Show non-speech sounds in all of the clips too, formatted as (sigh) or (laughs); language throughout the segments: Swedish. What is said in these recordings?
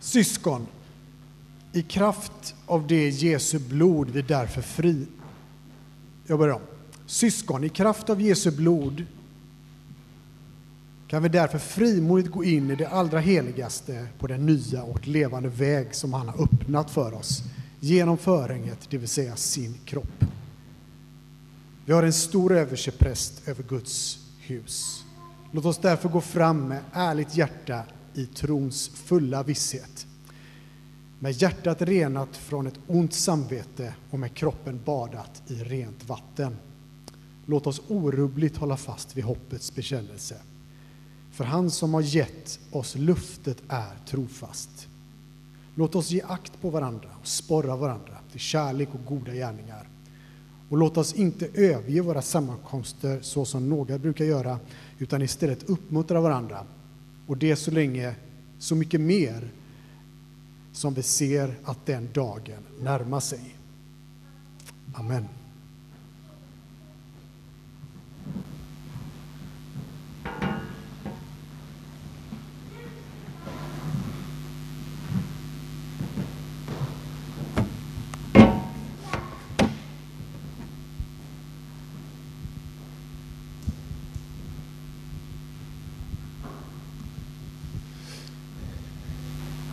Syskon, i kraft av det Jesu blod vi därför fri... Jag börjar om. Syskon, i kraft av Jesu blod kan vi därför frimodigt gå in i det allra heligaste på den nya och levande väg som han har öppnat för oss genom förhänget, det vill säga sin kropp. Vi har en stor överstepräst över Guds hus. Låt oss därför gå fram med ärligt hjärta i trons fulla visshet. Med hjärtat renat från ett ont samvete och med kroppen badat i rent vatten. Låt oss orubbligt hålla fast vid hoppets bekännelse. För han som har gett oss luftet är trofast. Låt oss ge akt på varandra och sporra varandra till kärlek och goda gärningar. Och låt oss inte överge våra sammankomster så som några brukar göra, utan istället uppmuntra varandra. Och det så länge, så mycket mer som vi ser att den dagen närmar sig. Amen.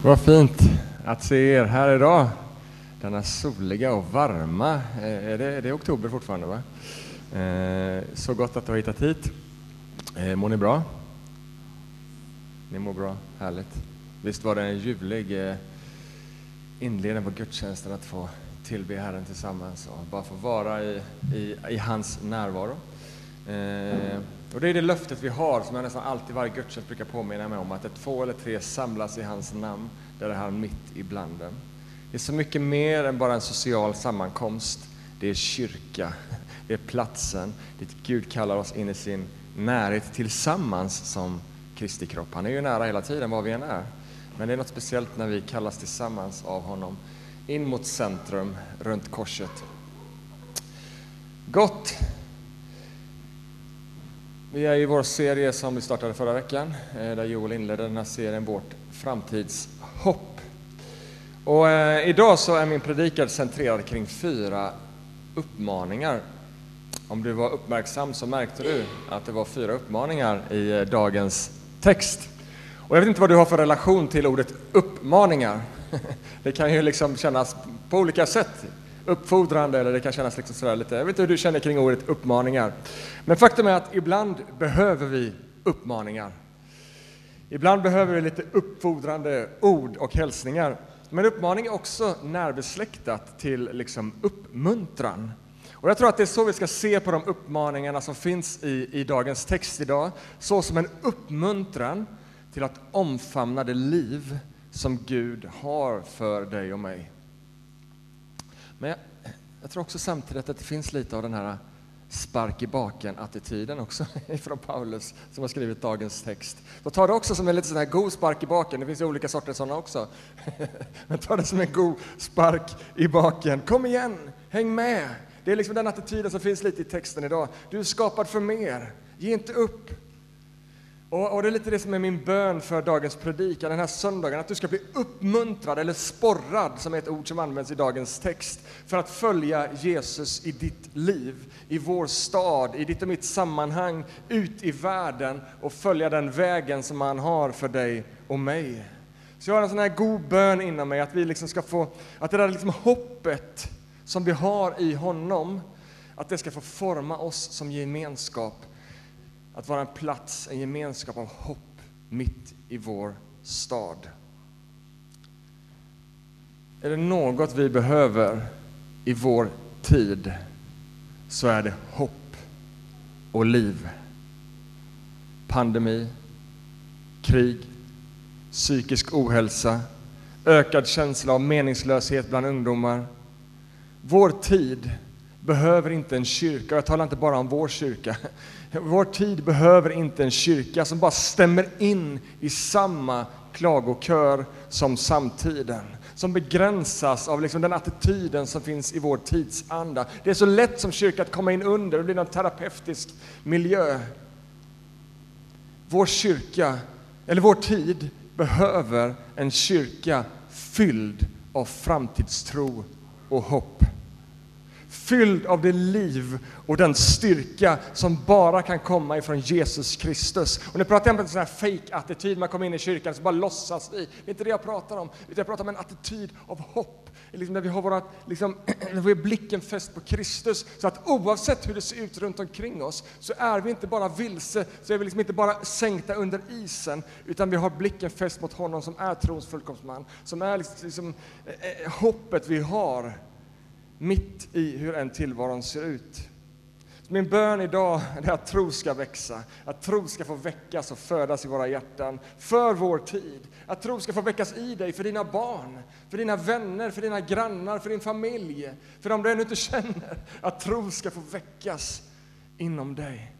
Vad fint att se er här idag. Denna soliga och varma, eh, är det, är det oktober fortfarande va? Eh, så gott att du har hittat hit. Eh, mår ni bra? Ni mår bra, härligt. Visst var det en ljuvlig eh, inledning på gudstjänsten att få tillbe Herren tillsammans och bara få vara i, i, i hans närvaro. Eh, och det är det löftet vi har, som jag nästan alltid varje gudstjänst brukar påminna mig om, att ett två eller tre samlas i hans namn, där är han mitt ibland dem. Det är så mycket mer än bara en social sammankomst. Det är kyrka, det är platsen dit Gud kallar oss in i sin närhet tillsammans som Kristi kropp. Han är ju nära hela tiden, var vi än är. Men det är något speciellt när vi kallas tillsammans av honom in mot centrum, runt korset. Gott! Vi är i vår serie som vi startade förra veckan, eh, där Joel inledde den här serien Vårt framtidshopp. Och eh, idag så är min predikan centrerad kring fyra uppmaningar. Om du var uppmärksam så märkte du att det var fyra uppmaningar i eh, dagens text. Och jag vet inte vad du har för relation till ordet uppmaningar. (laughs) Det kan ju liksom kännas på olika sätt uppfordrande eller det kan kännas liksom sådär lite, jag vet inte hur du känner kring ordet uppmaningar. Men faktum är att ibland behöver vi uppmaningar. Ibland behöver vi lite uppfordrande ord och hälsningar. Men uppmaning är också närbesläktat till liksom uppmuntran. Och jag tror att det är så vi ska se på de uppmaningarna som finns i, i dagens text idag, så som en uppmuntran till att omfamna det liv som Gud har för dig och mig. Men jag, jag tror också samtidigt att det finns lite av den här spark i baken-attityden också (laughs) från Paulus som har skrivit dagens text. Så ta det också som en lite sån här god spark i baken, det finns ju olika sorter sådana också. (laughs) Men ta det som en god spark i baken. Kom igen, häng med! Det är liksom den attityden som finns lite i texten idag. Du är skapad för mer, ge inte upp. Och, och, det är lite det som är min bön för dagens predikan den här söndagen, att du ska bli uppmuntrad eller sporrad, som är ett ord som används i dagens text, för att följa Jesus i ditt liv, i vår stad, i ditt och mitt sammanhang, ut i världen och följa den vägen som han har för dig och mig. Så jag har en sån här god bön inom mig, att vi liksom ska få, att det där liksom hoppet som vi har i honom, att det ska få forma oss som gemenskap att vara en plats, en gemenskap av hopp mitt i vår stad. Är det något vi behöver i vår tid så är det hopp och liv. Pandemi, krig, psykisk ohälsa, ökad känsla av meningslöshet bland ungdomar. Vår tid behöver inte en kyrka, jag talar inte bara om vår kyrka, vår tid behöver inte en kyrka som bara stämmer in i samma klagokör som samtiden, som begränsas av liksom den attityden som finns i vår tidsanda. Det är så lätt som kyrka att komma in under, det blir en terapeutisk miljö. Vår kyrka, eller vår tid, behöver en kyrka fylld av framtidstro och hopp. Fylld av det liv och den styrka som bara kan komma ifrån Jesus Kristus. Och nu pratar jag inte om en sån här fake-attityd, man kommer in i kyrkan så bara låtsas vi. Det är inte det jag pratar om, utan jag pratar om en attityd av hopp. Liksom där vi har våra, liksom, (clears throat) där vi har blicken fäst på Kristus. Så att oavsett hur det ser ut runt omkring oss så är vi inte bara vilse, så är vi liksom inte bara sänkta under isen, utan vi har blicken fäst mot honom som är trons fullkomstman, som är liksom, liksom eh, eh hoppet vi har mitt i hur en tillvaron ser ut. Min bön idag är att tro ska växa, att tro ska få väckas och födas i våra hjärtan för vår tid. Att tro ska få väckas i dig, för dina barn, för dina vänner, för dina grannar, för din familj, för dem du ännu inte känner. Att tro ska få väckas inom dig.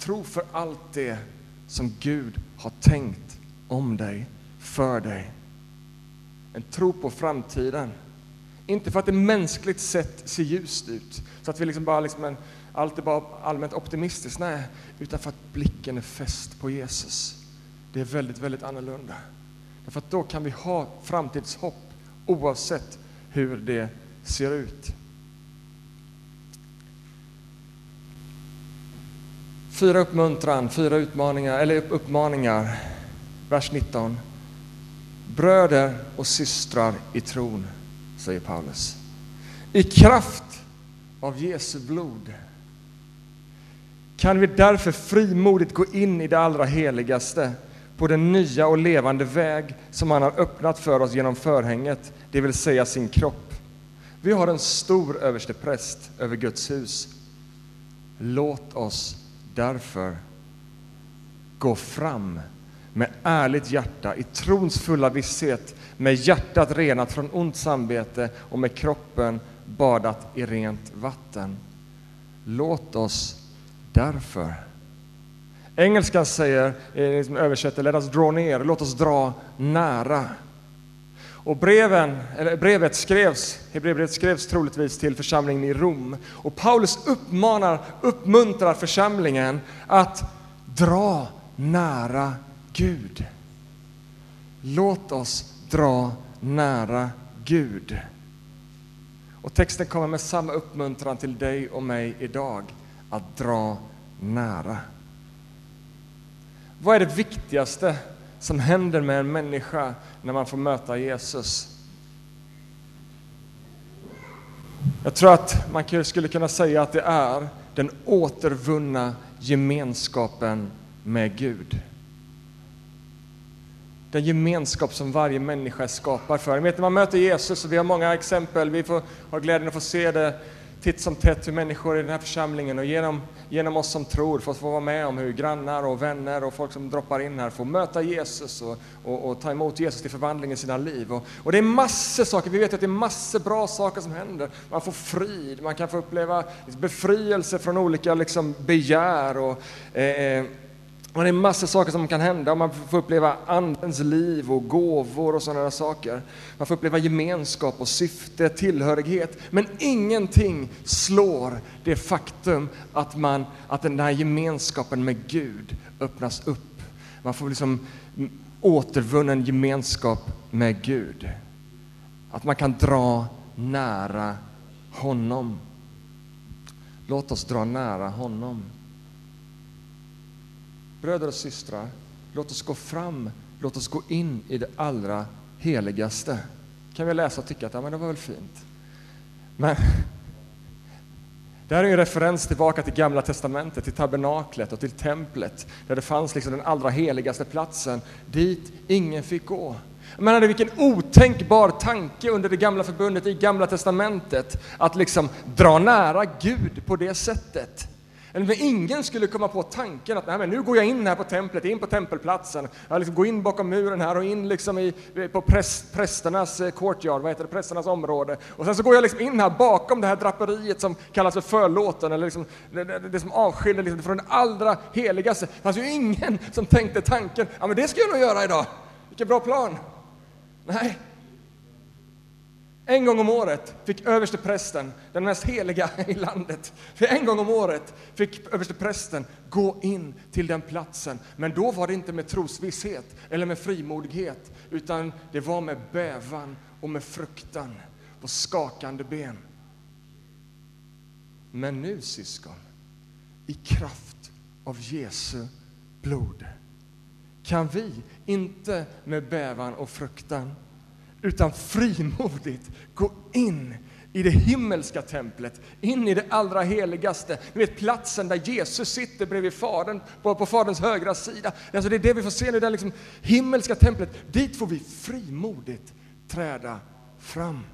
Tro för allt det som Gud har tänkt om dig, för dig. En tro på framtiden. Inte för att det mänskligt sett ser ljust ut, så att vi liksom bara liksom en, allt är bara allmänt optimistiskt, nej, utan för att blicken är fäst på Jesus. Det är väldigt, väldigt annorlunda. Därför att då kan vi ha framtidshopp oavsett hur det ser ut. Fyra uppmuntran, fyra utmaningar, eller uppmaningar. Vers 19. Bröder och systrar i tron, säger Paulus. I kraft av Jesu blod kan vi därför frimodigt gå in i det allra heligaste på den nya och levande väg som han har öppnat för oss genom förhänget, det vill säga sin kropp. Vi har en stor överstepräst över Guds hus. Låt oss därför gå fram med ärligt hjärta, i trons fulla visshet, med hjärtat renat från ont samvete och med kroppen badat i rent vatten. Låt oss därför. Engelskan säger, eh, liksom översätter, let us draw ner, låt oss dra nära. Och breven, eller brevet skrevs, Hebreerbrevet skrevs troligtvis till församlingen i Rom. Och Paulus uppmanar, uppmuntrar församlingen att dra nära Gud. Låt oss dra nära Gud. Och texten kommer med samma uppmuntran till dig och mig idag, att dra nära. Vad är det viktigaste som händer med en människa när man får möta Jesus? Jag tror att man skulle kunna säga att det är den återvunna gemenskapen med Gud den gemenskap som varje människa skapar för. vet, när man möter Jesus, och vi har många exempel, vi får har glädjen att få se det titt som tätt hur människor i den här församlingen och genom, genom oss som tror får få vara med om hur grannar och vänner och folk som droppar in här får möta Jesus och, och, och ta emot Jesus till förvandling i sina liv. Och, och, det är massor saker, vi vet att det är massor bra saker som händer. Man får frid, man kan få uppleva befrielse från olika liksom, begär och eh, eh och det är massor saker som kan hända. Man får uppleva andens liv och gåvor och sådana saker. Man får uppleva gemenskap och syfte, tillhörighet. Men ingenting slår det faktum att, man, att den här gemenskapen med Gud öppnas upp. Man får liksom återvunnen gemenskap med Gud. Att man kan dra nära honom. Låt oss dra nära honom. Bröder och systrar, låt oss gå fram, låt oss gå in i det allra heligaste. Kan vi läsa och tycka att ja, men det var väl fint. Men (laughs) det här är en referens tillbaka till Gamla Testamentet, till tabernaklet och till templet, där det fanns liksom den allra heligaste platsen, dit ingen fick gå. Men vilken otänkbar tanke under det gamla förbundet i Gamla Testamentet, att liksom dra nära Gud på det sättet. Eller ingen skulle komma på tanken att Nej, men nu går jag in här på templet, in på tempelplatsen, jag liksom går in bakom muren här och in liksom i, på präst, prästernas eh, courtyard, vad heter det, prästernas område. Och sen så går jag liksom in här bakom det här draperiet som kallas för förlåten, eller liksom det, det, det som avskiljer liksom från det allra heligaste. Det fanns ju ingen som tänkte tanken, ja men det ska jag nog göra idag. Vilken bra plan! Nej. En gång om året fick översteprästen, den mest heliga (laughs) i landet, för en gång om året fick översteprästen gå in till den platsen. Men då var det inte med trosvisshet eller med frimodighet, utan det var med bävan och med fruktan på skakande ben. Men nu, syskon, i kraft av Jesu blod kan vi inte med bävan och fruktan utan frimodigt gå in i det himmelska templet, in i det allra heligaste. Ni vet platsen där Jesus sitter bredvid Fadern, på, på Faderns högra sida. Alltså det är det vi får se nu, det liksom himmelska templet. Dit får vi frimodigt träda fram.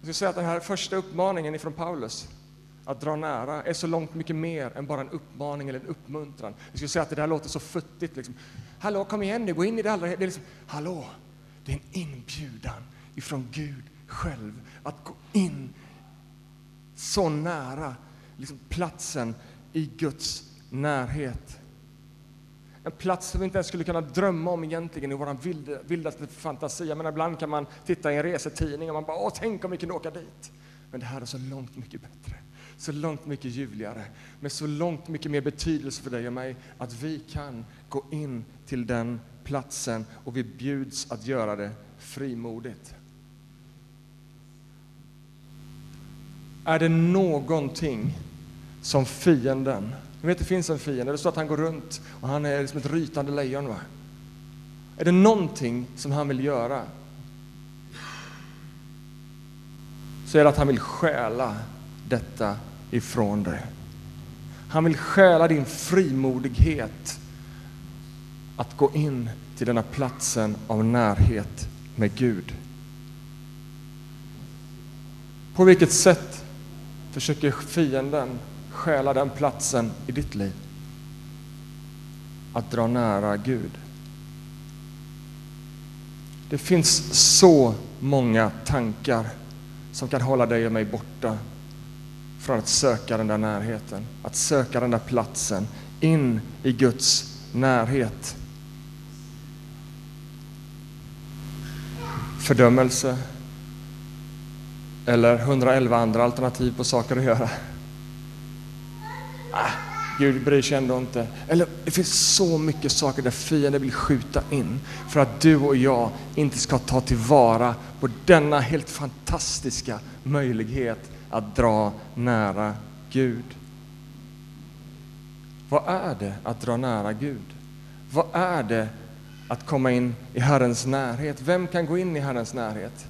Jag ska säga att den här första uppmaningen ifrån Paulus, att dra nära, är så långt mycket mer än bara en uppmaning eller en uppmuntran. Jag skulle säga att det där låter så futtigt. Liksom. Hallå, kom igen nu, gå in i det allra det är liksom, Hallå, det är en inbjudan ifrån Gud själv att gå in så nära liksom platsen i Guds närhet. En plats som vi inte ens skulle kunna drömma om egentligen i vår vildaste fantasi. Men ibland kan man titta i en resetidning och man bara åh, tänk om vi kunde åka dit. Men det här är så långt mycket bättre, så långt mycket ljuvligare, med så långt mycket mer betydelse för dig och mig att vi kan gå in till den platsen och vi bjuds att göra det frimodigt. Är det någonting som fienden, ni vet det finns en fiende, det står att han går runt och han är som ett rytande lejon. Va? Är det någonting som han vill göra så är det att han vill stjäla detta ifrån dig. Han vill stjäla din frimodighet att gå in till denna platsen av närhet med Gud. På vilket sätt försöker fienden stjäla den platsen i ditt liv? Att dra nära Gud. Det finns så många tankar som kan hålla dig och mig borta från att söka den där närheten, att söka den där platsen in i Guds närhet. Fördömelse eller 111 andra alternativ på saker att göra. Ah, Gud bryr sig ändå inte. Eller det finns så mycket saker där fienden vill skjuta in för att du och jag inte ska ta tillvara på denna helt fantastiska möjlighet att dra nära Gud. Vad är det att dra nära Gud? Vad är det att komma in i Herrens närhet. Vem kan gå in i Herrens närhet?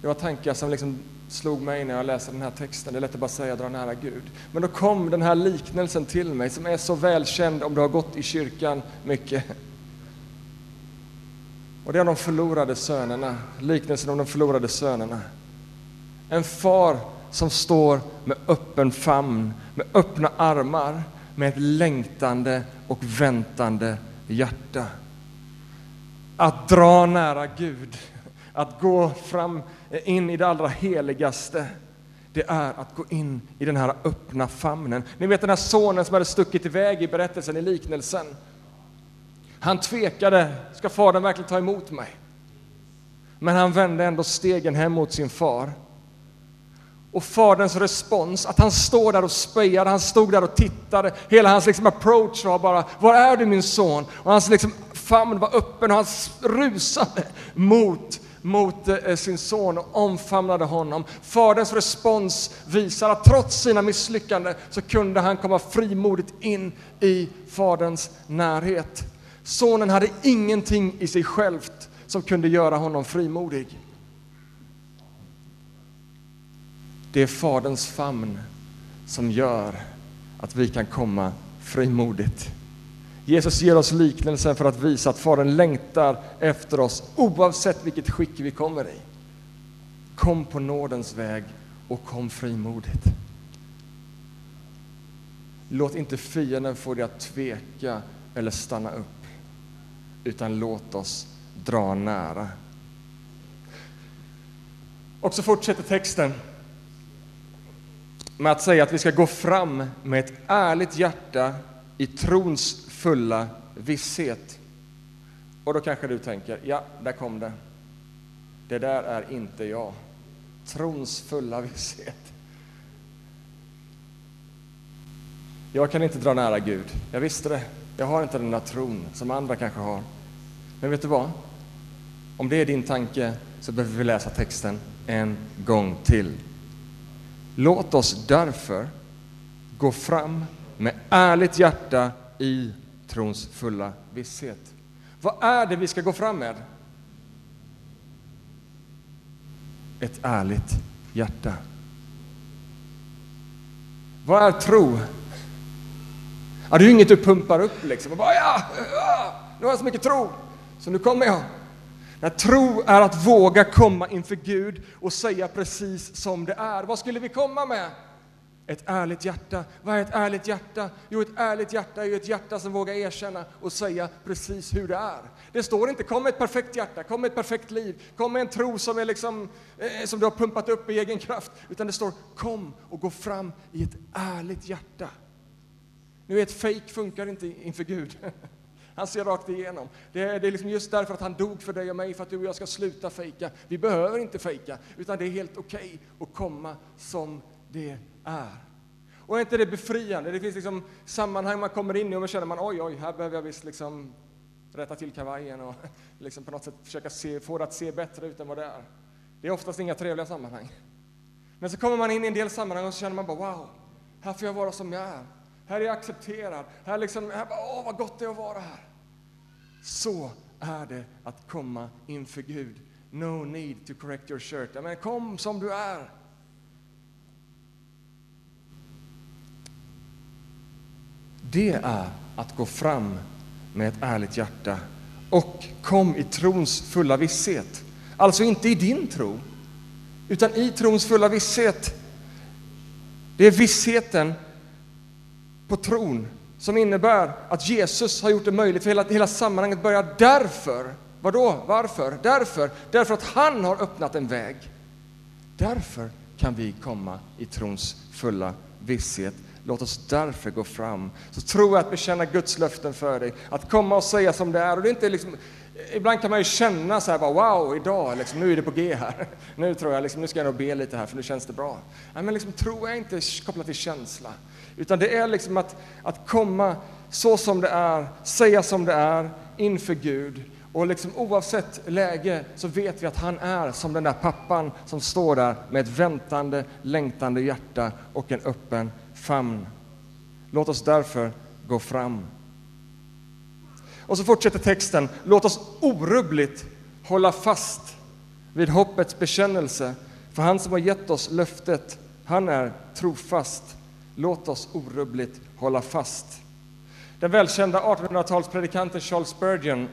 Det var tankar som liksom slog mig när jag läste den här texten. Det är lätt att bara säga dra nära Gud. Men då kom den här liknelsen till mig som är så välkänd om du har gått i kyrkan mycket. Och det är de förlorade sönerna, liknelsen om de förlorade sönerna. En far som står med öppen famn, med öppna armar, med ett längtande och väntande hjärta. Att dra nära Gud, att gå fram eh, in i det allra heligaste, det är att gå in i den här öppna famnen. Ni vet den här sonen som hade stuckit iväg i berättelsen, i liknelsen. Han tvekade, ska fadern verkligen ta emot mig? Men han vände ändå stegen hem mot sin far. Och faderns respons, att han står där och spejade, han stod där och tittade. Hela hans liksom approach var bara, var är du min son? Och hans liksom famn var öppen och han rusade mot, mot eh, sin son och omfamnade honom. Faderns respons visar att trots sina misslyckanden så kunde han komma frimodigt in i faderns närhet. Sonen hade ingenting i sig självt som kunde göra honom frimodig. Det är Faderns famn som gör att vi kan komma frimodigt. Jesus ger oss liknelsen för att visa att Fadern längtar efter oss oavsett vilket skick vi kommer i. Kom på nådens väg och kom frimodigt. Låt inte fienden få dig att tveka eller stanna upp, utan låt oss dra nära. Och så fortsätter texten med att säga att vi ska gå fram med ett ärligt hjärta i trons fulla visshet. Och då kanske du tänker, ja, där kom det. det där är inte jag. Trons fulla visshet. Jag kan inte dra nära Gud. Jag visste det. Jag har inte den där tron som andra kanske har. Men vet du vad? Om det är din tanke så behöver vi läsa texten en gång till. Låt oss därför gå fram med ärligt hjärta i trons fulla visshet. Vad är det vi ska gå fram med? Ett ärligt hjärta. Vad är tro? Ja, det är ju inget du pumpar upp liksom och bara ja, ja, nu har jag så mycket tro, så nu kommer jag. När tro är att våga komma inför Gud och säga precis som det är. Vad skulle vi komma med? Ett ärligt hjärta. Vad är ett ärligt hjärta? Jo, ett ärligt hjärta är ju ett hjärta som vågar erkänna och säga precis hur det är. Det står inte kom med ett perfekt hjärta, kom med ett perfekt liv, kom med en tro som, är liksom, eh, som du har pumpat upp i egen kraft. Utan det står kom och gå fram i ett ärligt hjärta. Nu vet, fejk funkar inte inför Gud. (laughs) Han ser rakt igenom. Det är, det är liksom just därför att han dog för dig och mig, för att du och jag ska sluta fejka. Vi behöver inte fejka, utan det är helt okej okay att komma som det är. Och är inte det befriande? Det finns liksom sammanhang man kommer in i och man känner man oj, oj, här behöver jag visst liksom rätta till kavajen och (laughs) liksom på något sätt försöka se, få det att se bättre ut än vad det är. Det är oftast inga trevliga sammanhang. Men så kommer man in i en del sammanhang och så känner man bara wow, här får jag vara som jag är. Här är jag accepterad. Här, liksom, här bara, åh, vad gott det är att vara här. Så är det att komma inför Gud. No need to correct your shirt. Men kom som du är. Det är att gå fram med ett ärligt hjärta och kom i trons fulla visshet. Alltså inte i din tro, utan i trons fulla visshet. Det är vissheten på tron som innebär att Jesus har gjort det möjligt för hela, hela sammanhanget börjar därför. Vadå? Varför? Därför. Därför att han har öppnat en väg. Därför kan vi komma i trons fulla visshet. Låt oss därför gå fram. Så tror jag att bekänna Guds löften för dig, att komma och säga som det är. Och det är inte liksom, ibland kan man ju känna så här, bara, wow, idag, liksom, nu är det på G här. (laughs) Nu tror jag, liksom, nu ska jag nog be lite här, för nu känns det bra. Nej, men liksom, tro är inte kopplat till känsla. Utan det är liksom att, att komma så som det är, säga som det är inför Gud. Och liksom oavsett läge så vet vi att han är som den där pappan som står där med ett väntande, längtande hjärta och en öppen famn. Låt oss därför gå fram. Och så fortsätter texten. Låt oss orubbligt hålla fast vid hoppets bekännelse. För han som har gett oss löftet, han är trofast. Låt oss orubbligt hålla fast. Den välkända 1800-talspredikanten Charles Spurgeon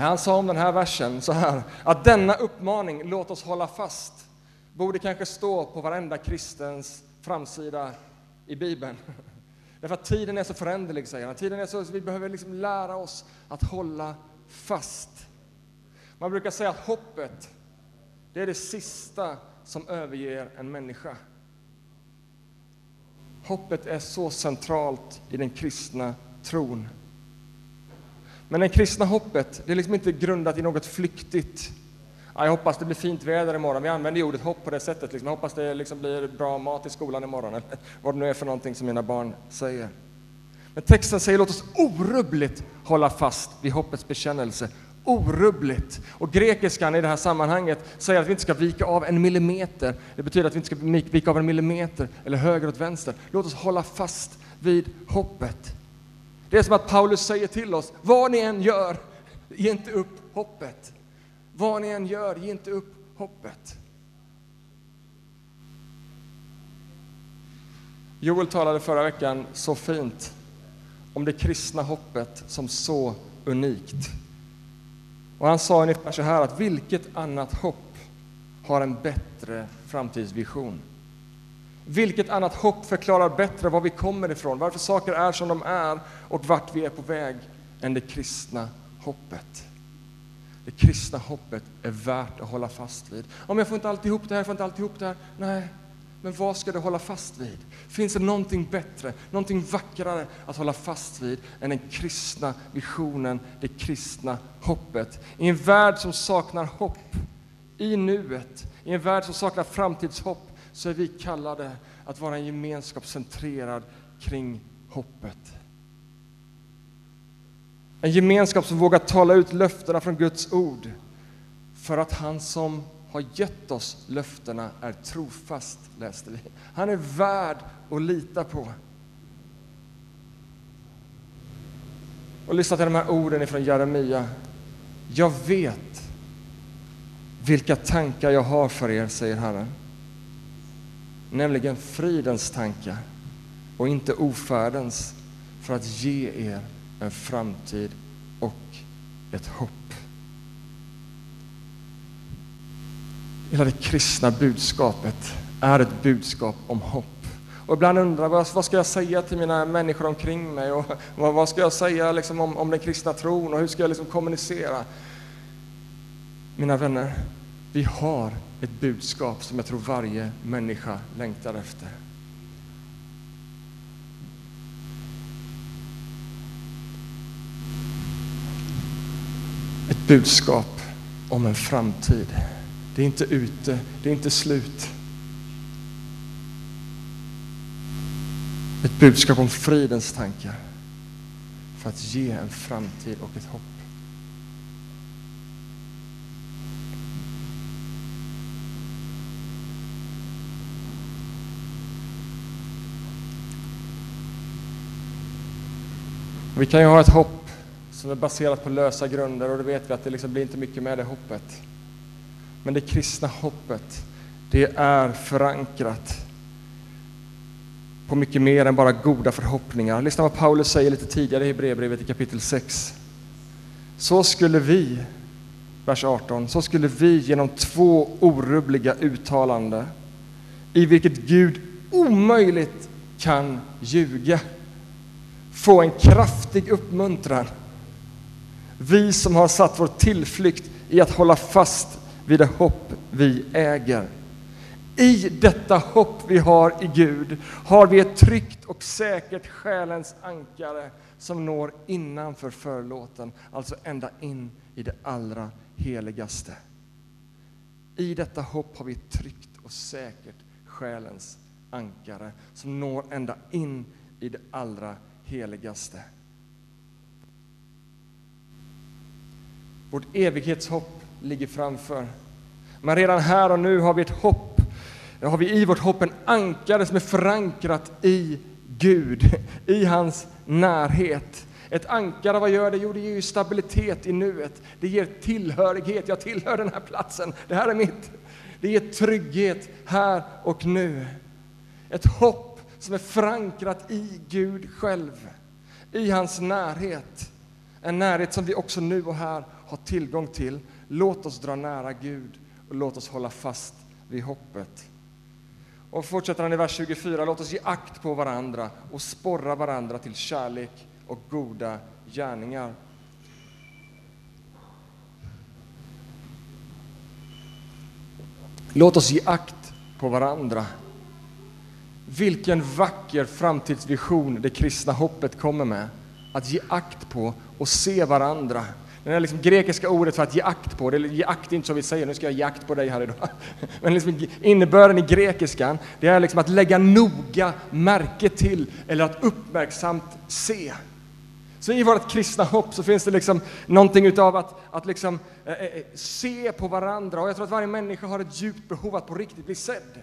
han sa om den här versen så här, att denna uppmaning, låt oss hålla fast, borde kanske stå på varenda kristens framsida i Bibeln. (laughs) Därför att tiden är så föränderlig, säger han. Tiden är så, vi behöver liksom lära oss att hålla fast. Man brukar säga att hoppet, det är det sista som överger en människa. Hoppet är så centralt i den kristna tron. Men det kristna hoppet, det är liksom inte grundat i något flyktigt. Jag hoppas det blir fint väder imorgon. Vi använder ordet hopp på det sättet. Liksom. Jag hoppas det liksom blir bra mat i skolan imorgon, eller vad det nu är för någonting som mina barn säger. Men texten säger låt oss orubbligt hålla fast vid hoppets bekännelse. Orubbligt. Och grekiskan i det här sammanhanget säger att vi inte ska vika av en millimeter. Det betyder att vi inte ska vika av en millimeter eller höger åt vänster. Låt oss hålla fast vid hoppet. Det är som att Paulus säger till oss, vad ni än gör, ge inte upp hoppet. Vad ni än gör, ge inte upp hoppet. Joel talade förra veckan så fint om det kristna hoppet som så unikt. Och han sa ungefär så här att vilket annat hopp har en bättre framtidsvision? Vilket annat hopp förklarar bättre var vi kommer ifrån, varför saker är som de är och vart vi är på väg än det kristna hoppet? Det kristna hoppet är värt att hålla fast vid. Om jag får inte alltid ihop det här, jag får inte alltid ihop det här. Nej, men vad ska du hålla fast vid? Finns det någonting bättre, någonting vackrare att hålla fast vid än den kristna visionen, det kristna hoppet? I en värld som saknar hopp, i nuet, i en värld som saknar framtidshopp, så är vi kallade att vara en gemenskap centrerad kring hoppet. En gemenskap som vågar tala ut löftena från Guds ord för att han som har gett oss löftena är trofast, läste vi. Han är värd att lita på. Och lyssna till de här orden från Jeremia. Jag vet vilka tankar jag har för er, säger Herren. Nämligen fridens tankar och inte ofärdens för att ge er en framtid och ett hopp. Hela det kristna budskapet är ett budskap om hopp. Och ibland undrar jag vad ska jag säga till mina människor omkring mig och vad ska jag säga liksom om, om den kristna tron och hur ska jag liksom kommunicera? Mina vänner, vi har ett budskap som jag tror varje människa längtar efter. Ett budskap om en framtid. Det är inte ute, det är inte slut. Ett budskap om fridens tankar för att ge en framtid och ett hopp. Vi kan ju ha ett hopp som är baserat på lösa grunder och då vet vi att det liksom blir inte mycket med det hoppet. Men det kristna hoppet, det är förankrat på mycket mer än bara goda förhoppningar. Lyssna vad Paulus säger lite tidigare i Hebreerbrevet i kapitel 6. Så skulle vi, vers 18, så skulle vi genom två orubbliga uttalanden i vilket Gud omöjligt kan ljuga få en kraftig uppmuntran. Vi som har satt vår tillflykt i att hålla fast vid det hopp vi äger. I detta hopp vi har i Gud har vi ett tryggt och säkert själens ankare som når innanför förlåten, alltså ända in i det allra heligaste. I detta hopp har vi ett tryggt och säkert själens ankare som når ända in i det allra heligaste. Vårt evighetshopp ligger framför. Men redan här och nu har vi ett hopp. har vi i vårt hopp en ankare som är förankrat i Gud, i hans närhet. Ett ankare, vad gör det? Jo, det ger ju stabilitet i nuet. Det ger tillhörighet. Jag tillhör den här platsen. Det här är mitt. Det ger trygghet här och nu. Ett hopp som är förankrat i Gud själv, i hans närhet. En närhet som vi också nu och här har tillgång till. Låt oss dra nära Gud och låt oss hålla fast vid hoppet. Och fortsätter han i vers 24, låt oss ge akt på varandra och sporra varandra till kärlek och goda gärningar. Låt oss ge akt på varandra. Vilken vacker framtidsvision det kristna hoppet kommer med. Att ge akt på och se varandra. Det här liksom grekiska ordet för att ge akt på, det ge akt är inte så vi säger, nu ska jag ge akt på dig här idag. (laughs) Men liksom innebörden i grekiskan, det är liksom att lägga noga märke till eller att uppmärksamt se. Så i vårt kristna hopp så finns det liksom någonting utav att, att liksom, eh, eh, se på varandra och jag tror att varje människa har ett djupt behov att på riktigt bli sedd.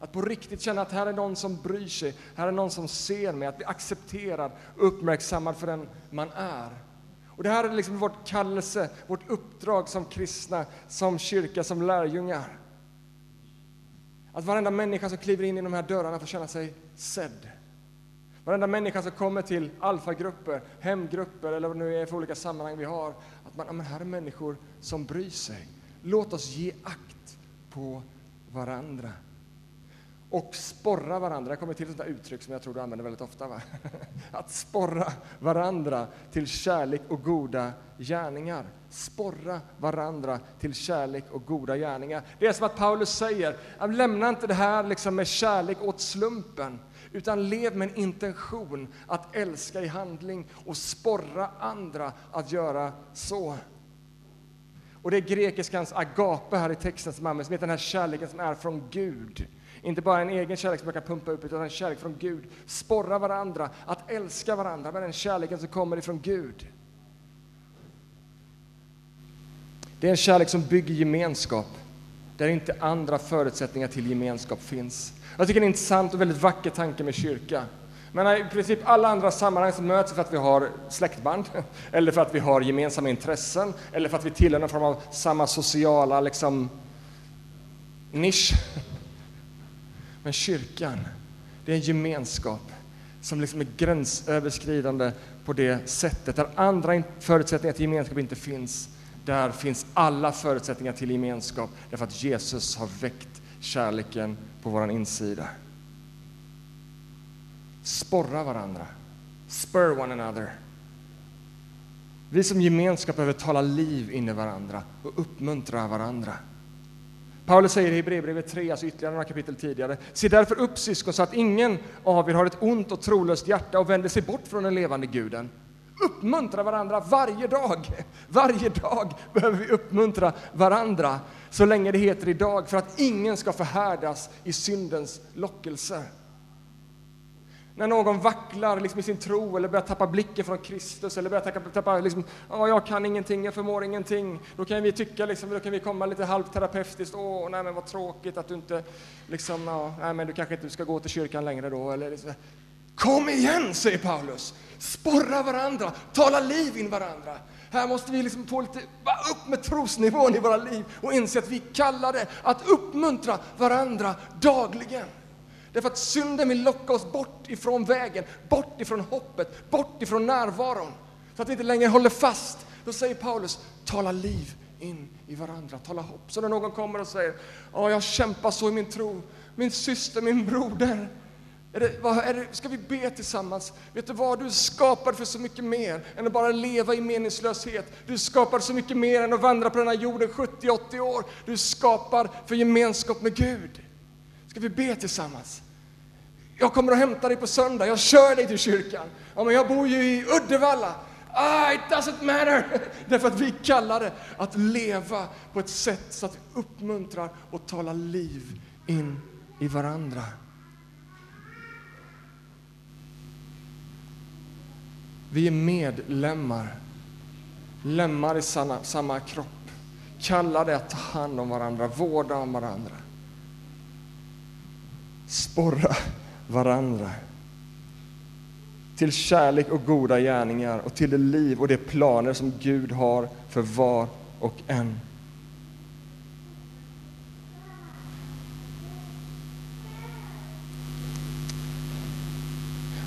Att på riktigt känna att här är någon som bryr sig, här är någon som ser mig, att bli accepterad, uppmärksammad för den man är. Och det här är liksom vårt kallelse, vårt uppdrag som kristna, som kyrka, som lärjungar. Att varenda människa som kliver in i de här dörrarna får känna sig sedd. Varenda människa som kommer till alfagrupper, hemgrupper eller vad det nu är för olika sammanhang vi har, att man, men här är människor som bryr sig. Låt oss ge akt på varandra och sporra varandra. Jag kommer till ett uttryck som jag tror du använder väldigt ofta. Va? (laughs) Att sporra varandra till kärlek och goda gärningar. Sporra varandra till kärlek och goda gärningar. Det är som att Paulus säger, lämna inte det här liksom med kärlek åt slumpen, utan lev med en intention att älska i handling och sporra andra att göra så. Och det är grekiskans agape här i texten som används, med den här kärleken som är från Gud. Inte bara en egen kärlek som man kan pumpa upp, utan en kärlek från Gud. Sporra varandra, att älska varandra med den kärleken som kommer ifrån Gud. Det är en kärlek som bygger gemenskap, där inte andra förutsättningar till gemenskap finns. Jag tycker det är en intressant och väldigt vacker tanke med kyrka. Men i princip alla andra sammanhang så möts vi för att vi har släktband, (laughs) eller för att vi har gemensamma intressen, eller för att vi tillhör någon form av samma sociala liksom, nisch. Men kyrkan, det är en gemenskap som liksom är gränsöverskridande på det sättet, där andra förutsättningar till gemenskap inte finns. Där finns alla förutsättningar till gemenskap, därför att Jesus har väckt kärleken på vår insida. Sporra varandra. Spur one another. Vi som gemenskap behöver tala liv in i varandra och uppmuntra varandra. Paulus säger i Hebreerbrevet 3, alltså ytterligare några kapitel tidigare, se därför upp syskon så att ingen av er har ett ont och trolöst hjärta och vänder sig bort från den levande guden. Uppmuntra varandra varje dag. (laughs) Varje dag behöver vi uppmuntra varandra så länge det heter idag för att ingen ska förhärdas i syndens lockelse. När någon vacklar liksom i sin tro eller börjar tappa blicken från Kristus eller börjar tappa, tappa liksom, oh, jag kan ingenting, jag förmår ingenting. Då kan vi tycka, liksom, då kan vi komma lite halvterapeutiskt, åh, oh, nej men vad tråkigt att du inte, liksom, oh, nej men du kanske inte ska gå till kyrkan längre då. Eller liksom. Kom igen, säger Paulus! Sporra varandra, tala liv in varandra. Här måste vi liksom få lite, upp med trosnivån i våra liv och inse att vi kallar det att uppmuntra varandra dagligen. Därför att synden vill locka oss bort ifrån vägen, bort ifrån hoppet, bort ifrån närvaron. Så att vi inte längre håller fast. Då säger Paulus, tala liv in i varandra, tala hopp. Så när någon kommer och säger, ja, jag kämpar så i min tro, min syster, min broder. Är det, vad, är det, ska vi be tillsammans? Vet du vad, du är skapad för så mycket mer än att bara leva i meningslöshet. Du är skapad så mycket mer än att vandra på den här jorden 70-80 år. Du är skapad för gemenskap med Gud. Ska vi be tillsammans? Jag kommer att hämta dig på söndag, jag kör dig till kyrkan. Ja, men jag bor ju i Uddevalla. Ah, it doesn't matter! (laughs) Därför att vi kallar det att leva på ett sätt så att vi uppmuntrar och talar liv in i varandra. Vi är medlemmar, lemmar i samma, samma kropp, kallade att ta hand om varandra, vårda om varandra sporra varandra till kärlek och goda gärningar och till det liv och de planer som Gud har för var och en.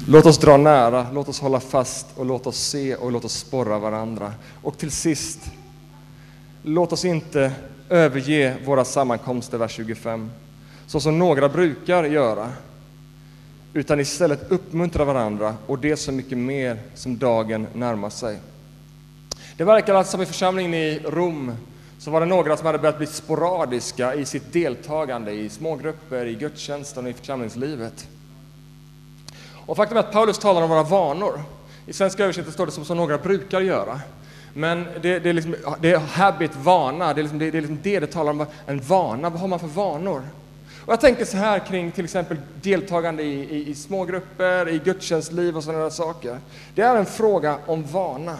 Låt oss dra nära, låt oss hålla fast och låt oss se och låt oss sporra varandra. Och till sist, låt oss inte överge våra sammankomster, vers 25 så som några brukar göra, utan istället uppmuntra varandra och det så mycket mer som dagen närmar sig. Det verkar alltså som i församlingen i Rom så var det några som hade börjat bli sporadiska i sitt deltagande i smågrupper, i gudstjänsten och i församlingslivet. Och faktum är att Paulus talar om våra vanor. I svenska översättning står det som, som några brukar göra. Men det, det, är, liksom, det är habit, vana, det är, liksom, det, det är liksom det det talar om, en vana. Vad har man för vanor? Och jag tänker så här kring till exempel deltagande i, i, i smågrupper, i gudstjänstliv och sådana saker. Det är en fråga om vana.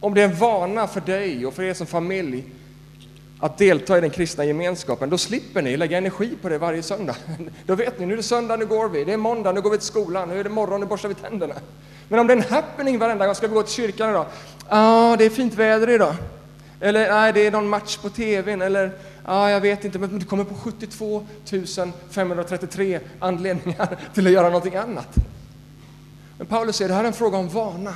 Om det är en vana för dig och för er som familj att delta i den kristna gemenskapen, då slipper ni lägga energi på det varje söndag. (laughs) Då vet ni, nu är det söndag, nu går vi. Det är måndag, nu går vi till skolan. Nu är det morgon, nu borstar vi tänderna. Men om det är en happening varenda gång, ska vi gå till kyrkan idag? Ja, ah, det är fint väder idag. Eller nej, det är någon match på tvn. Eller Ja, jag vet inte, men du kommer på 72 533 anledningar (laughs) till att göra någonting annat. Men Paulus säger, det här är en fråga om vana.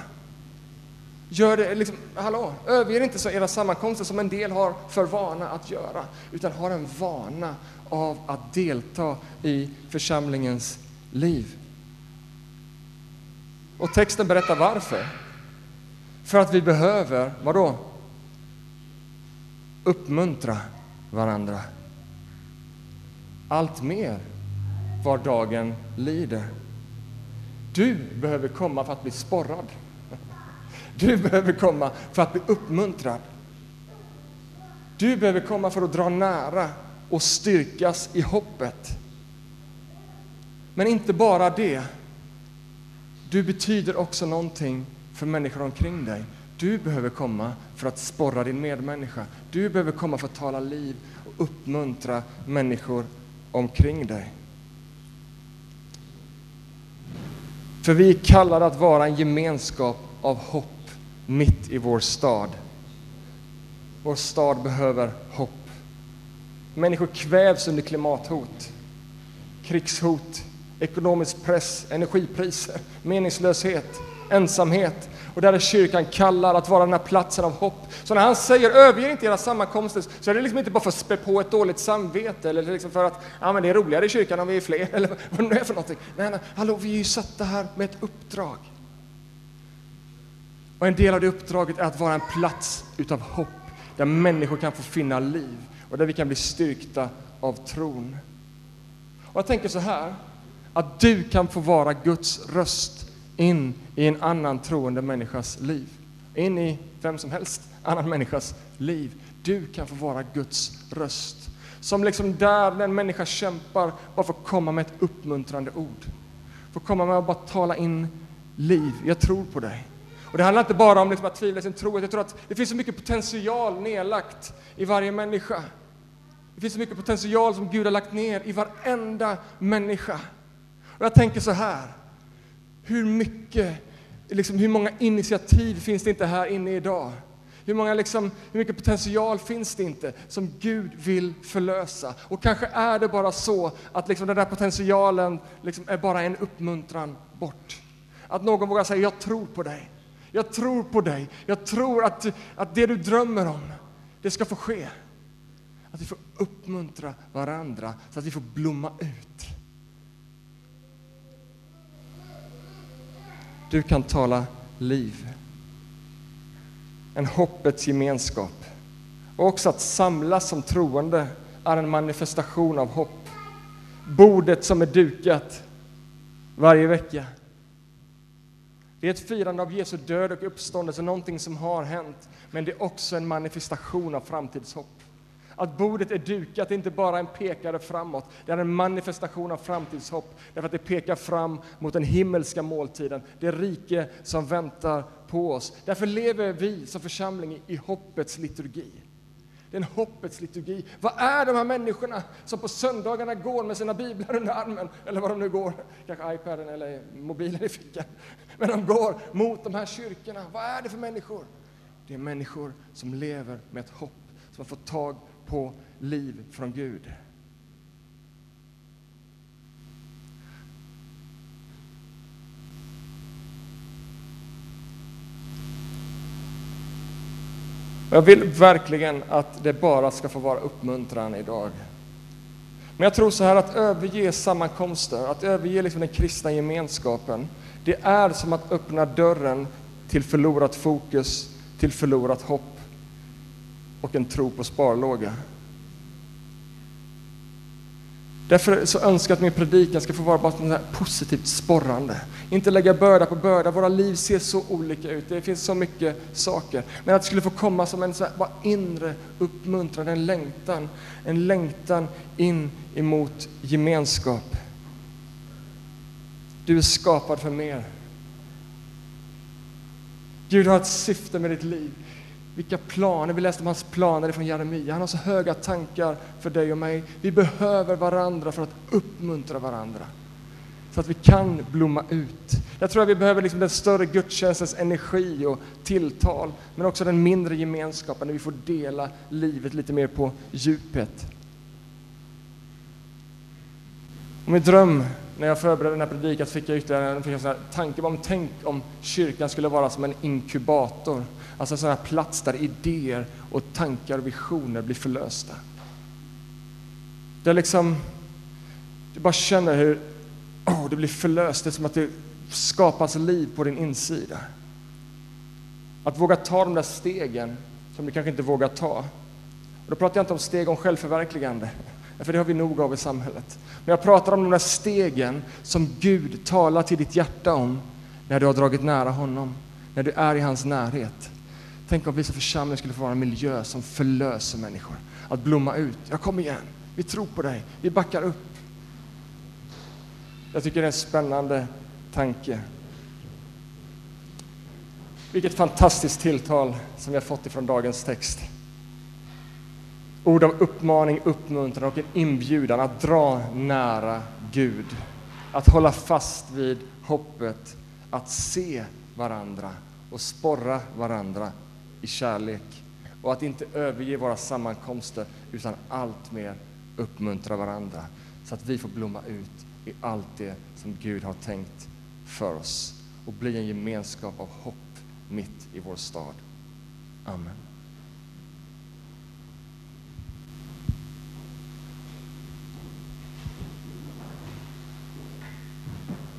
Gör det, liksom, hallå, överge inte era sammankomster som en del har för vana att göra, utan har en vana av att delta i församlingens liv. Och texten berättar varför. För att vi behöver, vadå? Uppmuntra varandra. Allt mer var dagen lider. Du behöver komma för att bli sporrad. Du behöver komma för att bli uppmuntrad. Du behöver komma för att dra nära och styrkas i hoppet. Men inte bara det. Du betyder också någonting för människor omkring dig. Du behöver komma för att sporra din medmänniska. Du behöver komma för att tala liv och uppmuntra människor omkring dig. För vi är kallade att vara en gemenskap av hopp mitt i vår stad. Vår stad behöver hopp. Människor kvävs under klimathot, krigshot, ekonomisk press, energipriser, meningslöshet, ensamhet. Och där är kyrkan kallad att vara den här platsen av hopp. Så när han säger överge inte era sammankomster så är det liksom inte bara för att spä på ett dåligt samvete eller liksom för att ja, men det är roligare i kyrkan om vi är fler (laughs) eller vad det är för någonting. Nej, nej, hallå, vi är ju satta här med ett uppdrag. Och en del av det uppdraget är att vara en plats utav hopp där människor kan få finna liv och där vi kan bli styrkta av tron. Och jag tänker så här, att du kan få vara Guds röst in i en annan troende människas liv. In i vem som helst annan människas liv. Du kan få vara Guds röst. Som liksom där den människa kämpar, bara får komma med ett uppmuntrande ord. Får komma med att bara tala in liv. Jag tror på dig. Och det handlar inte bara om liksom att tvivla i sin tro. Jag tror att det finns så mycket potential nedlagt i varje människa. Det finns så mycket potential som Gud har lagt ner i varenda människa. Och jag tänker så här. Hur mycket, liksom, hur många initiativ finns det inte här inne idag? Hur, många, liksom, hur mycket potential finns det inte som Gud vill förlösa? Och kanske är det bara så att liksom, den där potentialen liksom, är bara en uppmuntran bort. Att någon vågar säga, jag tror på dig. Jag tror på dig. Jag tror att, att det du drömmer om, det ska få ske. Att vi får uppmuntra varandra så att vi får blomma ut. Du kan tala liv. En hoppets gemenskap. Och också att samlas som troende är en manifestation av hopp. Bordet som är dukat varje vecka. Det är ett firande av Jesu död och uppståndelse, någonting som har hänt, men det är också en manifestation av framtidshopp. Att bordet är dukat är inte bara en pekare framåt, det är en manifestation av framtidshopp, därför att det pekar fram mot den himmelska måltiden, det rike som väntar på oss. Därför lever vi som församling i hoppets liturgi. Det är en hoppets liturgi. Vad är de här människorna som på söndagarna går med sina biblar under armen, eller vad de nu går, kanske iPaden eller mobilen i fickan. Men de går mot de här kyrkorna. Vad är det för människor? Det är människor som lever med ett hopp, som har fått tag på liv från Gud. Jag vill verkligen att det bara ska få vara uppmuntran idag. Men jag tror så här att överge sammankomster, att överge liksom den kristna gemenskapen, det är som att öppna dörren till förlorat fokus, till förlorat hopp och en tro på sparlåga. Därför så önskar jag att min predikan ska få vara bara positivt sporrande. Inte lägga börda på börda. Våra liv ser så olika ut. Det finns så mycket saker. Men att det skulle få komma som en så här, bara inre uppmuntran, en längtan. En längtan in emot gemenskap. Du är skapad för mer. Gud har ett syfte med ditt liv. Vilka planer, vi läste om hans planer från Jeremia. Han har så höga tankar för dig och mig. Vi behöver varandra för att uppmuntra varandra. Så att vi kan blomma ut. Jag tror att vi behöver liksom den större gudstjänstens energi och tilltal, men också den mindre gemenskapen där vi får dela livet lite mer på djupet. Och min dröm när jag förberedde den här predikan fick jag ytterligare en, fick en tanke om tänk om kyrkan skulle vara som en inkubator Alltså en sån här plats där idéer och tankar och visioner blir förlösta. Där liksom, du bara känner hur oh, det blir förlöst, det är som att det skapas liv på din insida. Att våga ta de där stegen som du kanske inte vågar ta. Och då pratar jag inte om steg om självförverkligande, för det har vi nog av i samhället. Men jag pratar om de där stegen som Gud talar till ditt hjärta om när du har dragit nära honom, när du är i hans närhet. Tänk om vi som församling skulle få vara en miljö som förlöser människor. Att blomma ut. Jag kommer igen. Vi tror på dig. Vi backar upp. Jag tycker det är en spännande tanke. Vilket fantastiskt tilltal som vi har fått ifrån dagens text. Ord av uppmaning, uppmuntran och en inbjudan att dra nära Gud. Att hålla fast vid hoppet, att se varandra och sporra varandra i kärlek. Och att inte överge våra sammankomster utan allt mer uppmuntra varandra så att vi får blomma ut i allt det som Gud har tänkt för oss och bli en gemenskap av hopp mitt i vår stad. Amen.